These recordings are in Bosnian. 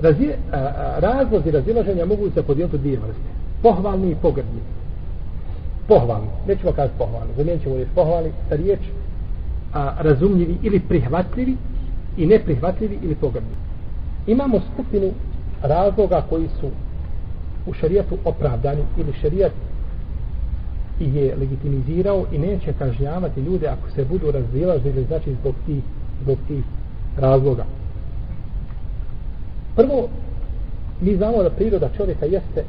Razi, a, a, razlozi razilaženja mogu se podijeliti u dvije vrste. Pohvalni i pogrdni. Pohvalni. Nećemo kazati pohvalni. Zamijenit ćemo riječ pohvalni sa riječ a, razumljivi ili prihvatljivi i neprihvatljivi ili pogrdni. Imamo skupinu razloga koji su u šarijatu opravdani ili šarijat ih je legitimizirao i neće kažnjavati ljude ako se budu razilazili znači zbog tih, zbog tih razloga. Prvo, mi znamo da priroda čovjeka jeste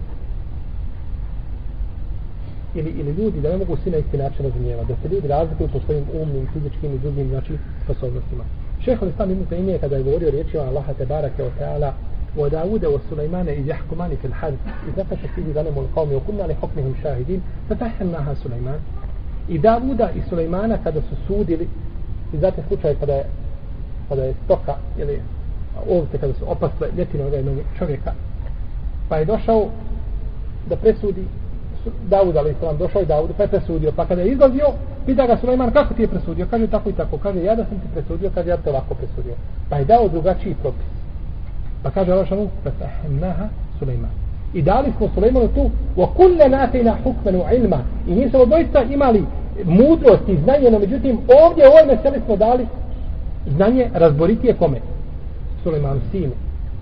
ili, ili ljudi da ne mogu svi na isti način razumijevati, da se ljudi razlikuju po svojim umnim, fizičkim i drugim znači, sposobnostima. Šeho li sam imutno ime kada je govorio riječi o Allaha te barake o teala o Daude o Sulaimane i jahkumani fil had i zato še sidi da nemoj kao mi okumna ali šahidin sa tahem naha Sulaiman i Davuda i Sulaimana kada su sudili i zato slučaj kada je kada je stoka ili ovce kada su opasle ljetine od jednog čovjeka. Pa je došao da presudi Davud ali islam došao i Davud pa je presudio. Pa kada je izlazio pita ga Sulejman kako ti je presudio? Kaže tako i tako. Kaže ja da sam ti presudio kaže ja te ovako presudio. Pa je dao drugačiji propis. Pa kaže Allah šanu, fatahnaha Sulejman. I dali smo Sulejmanu tu, wa kulle natejna hukmenu ilma. I mi smo doista imali mudrost i znanje, no međutim, ovdje u ovoj meseli smo dali znanje razboritije kome? Suleman sinu.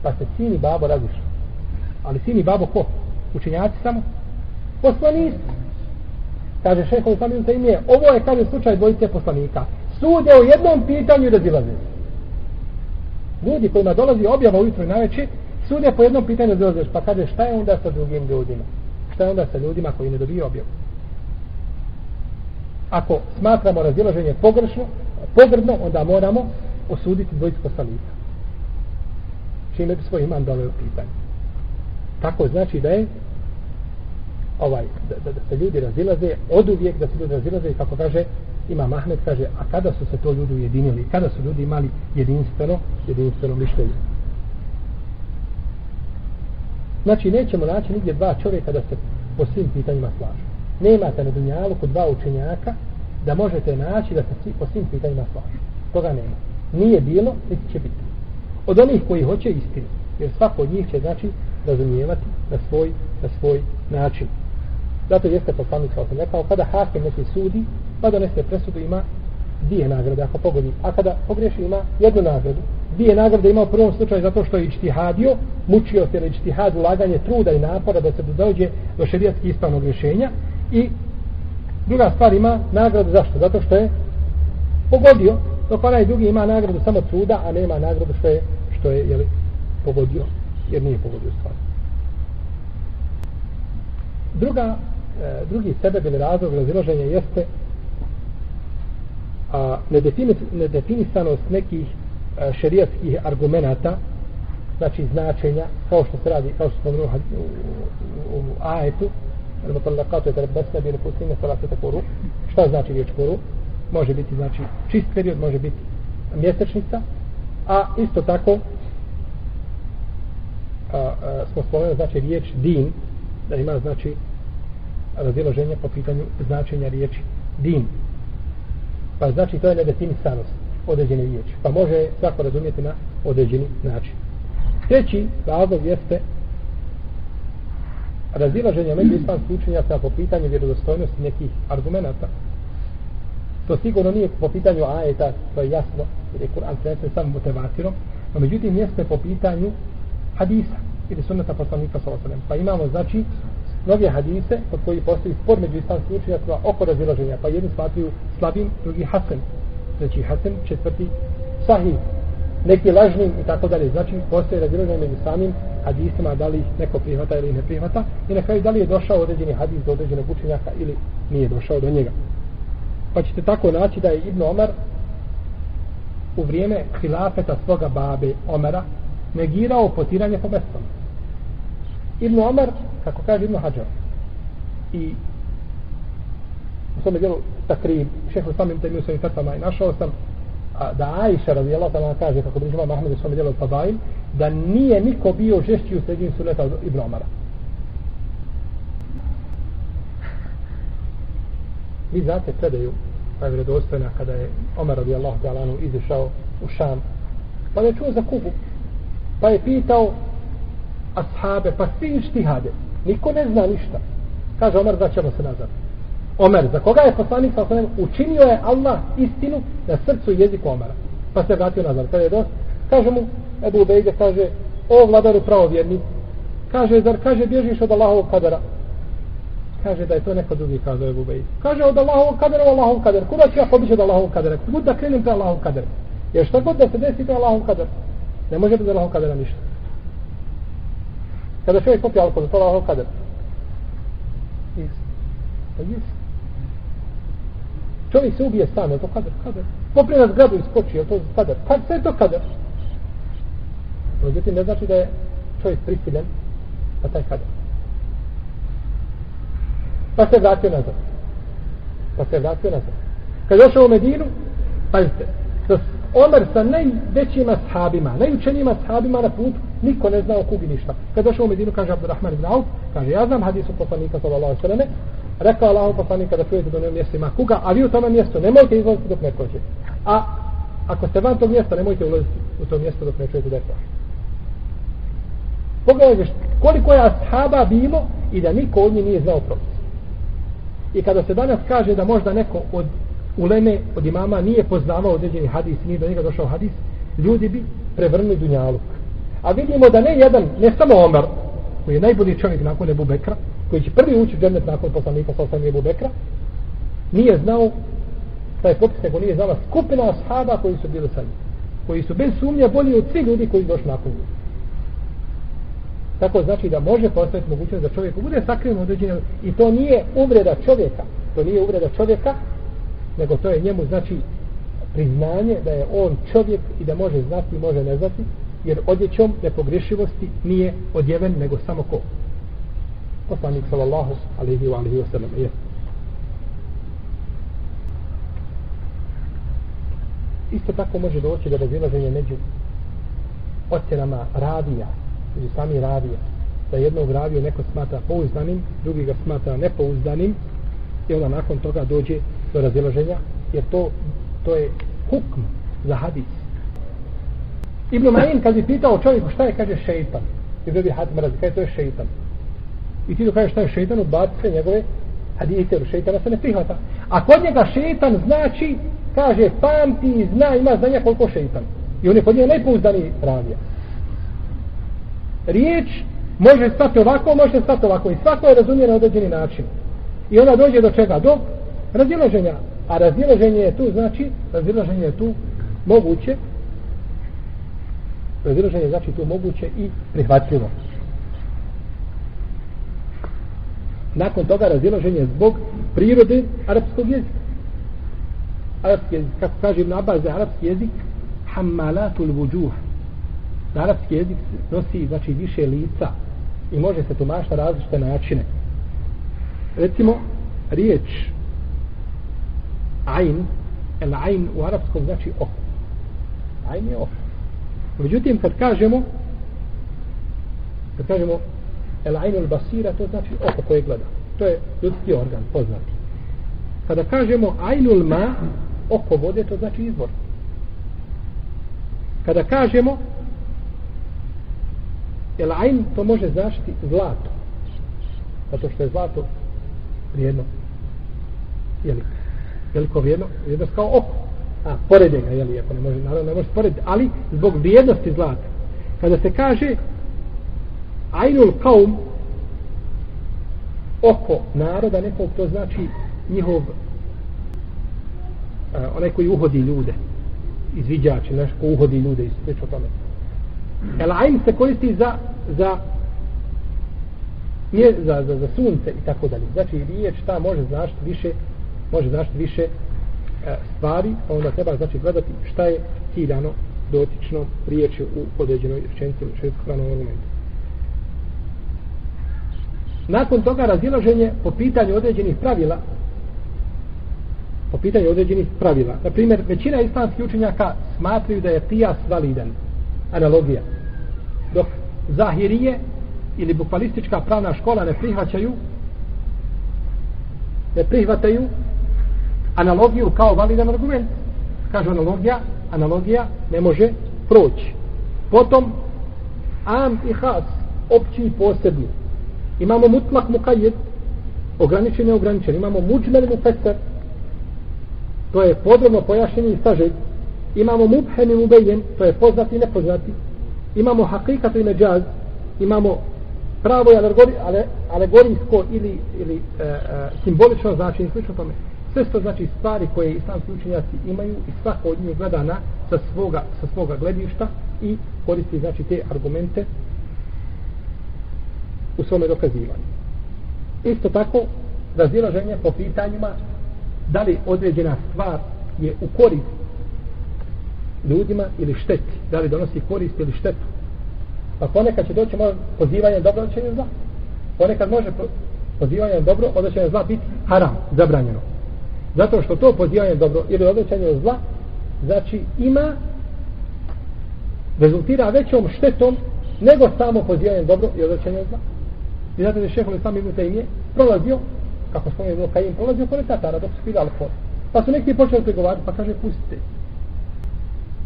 Pa se sin i babo razišli. Ali sin i babo ko? Učenjaci samo? Poslanici. Kaže šehovi sami ime, ovo je, kaže, slučaj dvojice poslanika. Sude o jednom pitanju razilaze ljudi kojima dolazi objava ujutro i naveče, sude po jednom pitanju razilaze. pa kaže šta je onda sa drugim ljudima? Šta je onda sa ljudima koji ne dobiju objavu? Ako smatramo razilaženje pogrešno, pogrdno, onda moramo osuditi dvojicu poslanika. Čime bi svoj iman dole u. Tako znači da je ovaj, da, da, da se ljudi razilaze, od uvijek da se ljudi razilaze, i kako kaže ima Mahmed kaže, a kada su se to ljudi ujedinili, kada su ljudi imali jedinstveno, jedinstveno mišljenje. Znači, nećemo naći nigdje dva čovjeka da se po svim pitanjima slažu. Nemate na dunjalu kod dva učenjaka da možete naći da se po svim pitanjima slažu. Toga nema. Nije bilo, niti će biti. Od onih koji hoće istinu. Jer svako od njih će, znači, razumijevati na svoj, na svoj način. Zato jeste poslanik kao sam rekao, kada hakim neki sudi, pa donese presudu ima dvije nagrade ako pogodi. A kada pogreši ima jednu nagradu. Dvije nagrade ima u prvom slučaju zato što je ičtihadio, mučio se na ičtihad, ulaganje truda i napora da se dođe do šerijatski ispravnog rješenja. I druga stvar ima nagradu zašto? Zato što je pogodio, dok onaj drugi ima nagradu samo truda, a nema nagradu što je, što je jeli, pogodio, jer nije pogodio stvar. Druga, e, drugi sebe ili razlog raziloženja jeste a nedefinisanost nekih a, šerijatskih argumenata znači značenja kao što se radi kao što smo u, u, u, u ajetu المطلقات يتربصن بانفسهن ثلاثة قروء šta znači riječ koru može biti znači čist period može biti mjesečnica a isto tako a, a, smo spomenuli znači riječ din da ima znači razilaženje po pitanju značenja riječi din Pa znači to je nedefinisanost određene riječi. Pa može svako razumijeti na određeni način. Treći razlog jeste razilaženje među islamskih učenjaka po pitanju vjerodostojnosti nekih argumenta. To sigurno nije po pitanju ajeta, to je jasno, jer je Kur'an prenesen samo motivatirom, no međutim jeste po pitanju hadisa ili sunnata poslanika sa osanem. Pa imamo, znači, mnoge hadise kod koji postoji spor među islamskim učenjacima oko razilaženja, pa jedni smatruju slabim, drugi hasen, treći znači, hasen, četvrti sahih, neki lažnim i tako dalje. Znači, postoje razilaženje među samim hadisima, da li neko prihvata ili ne prihvata, i na kraju da li je došao određeni hadis do određenog učenjaka ili nije došao do njega. Pa ćete tako naći da je Ibn Omar u vrijeme hilafeta svoga babe Omara negirao potiranje po mestama. Ibn Omar kako kaže Ibn Hajar i u svome dijelu takrib šehu samim temiju svojim fatama i našao sam a, da Aisha radijela pa tamo kaže kako bi žima Mahmed u svome dijelu Fadail da nije niko bio žešći u sredini suneta od Ibn Omara vi znate predaju pa je vredostojna kada je Omer radijallahu ta'ala izišao u Šam pa je čuo za Kubu pa je pitao ashabe, pa svi ištihade. Niko ne zna ništa. Kaže Omer, vraćamo se nazad. Omer, za koga je poslanik sa osnovim, učinio je Allah istinu na srcu i jeziku Omera. Pa se vratio nazad. Kada je dost, kaže mu, Ebu Ubejde, kaže, o vladaru pravovjerni, kaže, zar kaže, bježiš od Allahovog kadara? Kaže da je to neko drugi, kazao Ebu Ubejde. Kaže, od Allahovog kadera, u Allahov kader. Kuda ću ja pobići od Allahovog kadera? Kud da krenem pre Allahov kader? Jer šta god da se desi, to je Allahovog kader. Ne može bez Allahov kadera ništa. Kada čovjek popije alkohol, to je Allahovog kadera. Pa Jes. Čovjek se ubije sam, je to kader? Kader. Popije na zgradu iskoči, skoči, je to kader? Kad sve je to kader? Međutim, ne znači da je čovjek prisiljen na taj kader. Pa se vratio nazad. Pa se vratio nazad. Kad došao u Medinu, pazite, da Omer sa najvećima sahabima, najučenijima sahabima na putu, niko ne znao kugi ništa. Kad došao u Medinu, kaže Abdurrahman ibn Auf, kaže, ja znam hadisu poslanika sallallahu sallam, rekao Allah poslanika da čujete do njom mjesto ima kuga, a vi u tome mjestu nemojte izlaziti dok ne prođe. A ako ste van tog mjesta, nemojte ulaziti u to mjesto dok ne čujete da je prošlo. Pogledajte koliko je ashaba bilo i da niko od njih nije znao propis. I kada se danas kaže da možda neko od uleme, od imama nije poznavao određeni hadis, nije do njega došao hadis, ljudi bi prevrnuli dunjaluk. A vidimo da ne jedan, ne samo Omar, koji je najbolji čovjek nakon Ebu Bekra, koji će prvi ući u džennet nakon poslanika sa osam Ebu Bekra, nije znao taj popis, nego nije znala skupina ashaba koji su bili sa njim. Koji su bez sumnje bolji od svih ljudi koji došli nakon njih. Tako znači da može postaviti mogućnost da čovjek bude sakriven određenje i to nije uvreda čovjeka. To nije uvreda čovjeka, nego to je njemu znači priznanje da je on čovjek i da može znati i može ne znati, jer odjećom nepogrešivosti nije odjeven nego samo ko? Poslanik sallallahu alaihi wa alaihi wa sallam je. Isto tako može doći do razilaženja među ocjenama radija ili sami ravije. Da jednog raviju neko smatra pouzdanim, drugi ga smatra nepouzdanim i onda nakon toga dođe do razilaženja, jer to, to je hukm za hadis. Ibn Ma'in kad bi pitao čovjeku šta je, kaže šeitan. I dobi had mraz, kaže to je šeitan. I ti to šta je šeitan, odbaci se njegove hadite, jer šeitana se ne prihvata. A kod njega šeitan znači, kaže, pamti i zna, ima znanja koliko šeitan. I on je kod njega najpouzdaniji ravija. Riječ može stati ovako, može stati ovako. I svako je razumije na određeni način. I ona dođe do čega? Do razilaženja. A razilaženje je tu, znači, razilaženje je tu moguće. Razilaženje je znači tu moguće i prihvatljivo. Nakon toga razilaženje zbog prirode arapskog jezika. Arapski jezik, kako kaže Ibn Abbas, da arapski jezik hammalatul vujuha Na arapski jezik nosi, znači, više lica i može se tumačiti na različite načine. Recimo, riječ ain, el ain u arapskom znači oko. Ain je oko. Međutim, kad kažemo kad kažemo el ajn ul basira, to znači oko koje gleda. To je ljudski organ, poznati. Kada kažemo ainul ma, oko vode, to znači izvor. Kada kažemo el ajn to može značiti zlato. Zato što je zlato vrijedno. Jeli? veliko vrijedno, vrijednost kao oko. A, porede ga, jeli, ako ne može, naravno ne može porediti, ali zbog vrijednosti zlata. Kada se kaže Ainul kaum oko naroda nekog, to znači njihov a, onaj koji uhodi ljude izviđači, znaš, ko uhodi ljude i sve o tome. El ajn se koristi za za nije za, za, za sunce i tako dalje. Znači, riječ ta može značiti više može značiti više e, stvari, pa onda treba znači gledati šta je ciljano dotično riječi u određenoj rečenici u šestokranom argumentu. Nakon toga razilaženje po pitanju određenih pravila po pitanju određenih pravila. Na primjer, većina islamskih učenjaka smatraju da je pijas validan. Analogija. Dok zahirije ili bukvalistička pravna škola ne prihvaćaju ne prihvataju analogiju kao validan argument. Kaže analogija, analogija ne može proći. Potom am i has, opći i posebni. Imamo mutlak mukajed, ograničen i ograničen. Imamo muđmel mufeser, to je podrobno pojašnjenje i sažet. Imamo mubhem i mubejen, to je poznati i nepoznati. Imamo hakikat i međaz, imamo pravo i alegori, ale, alegorijsko ili, ili e, e, simbolično značenje, slično tome. Sve to znači stvari koje islamski učenjaci imaju i svako od njih gleda na sa svoga, sa svoga gledišta i koristi znači te argumente u svome dokazivanju. Isto tako, razilaženje po pitanjima da li određena stvar je u korist ljudima ili šteti, da li donosi korist ili štetu. Pa ponekad će doći možda pozivanje dobro, će zla. Ponekad može pozivanje dobro, odrećenje zla biti haram, zabranjeno. Zato što to pozivanje dobro ili odrećenje zla, znači ima rezultira većom štetom nego samo pozivanje dobro i odrećenje zla. I zato je šehol sam Ibn Taymiye prolazio, kako spomenuo Kajim, prolazio pored Tatara dok su pili alkohol. Pa su neki počeli pregovarati, pa kaže pustite.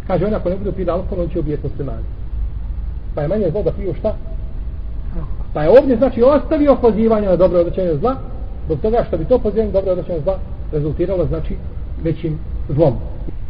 Kaže ona, ako ne budu pili alkohol, on će ubijeti muslimani. Pa je manje zlo da piju šta? Pa je ovdje znači ostavio pozivanje na dobro odrećenje zla, zbog toga što bi to pozivanje dobro odrećenje zla rezultiralo znači većim zlom.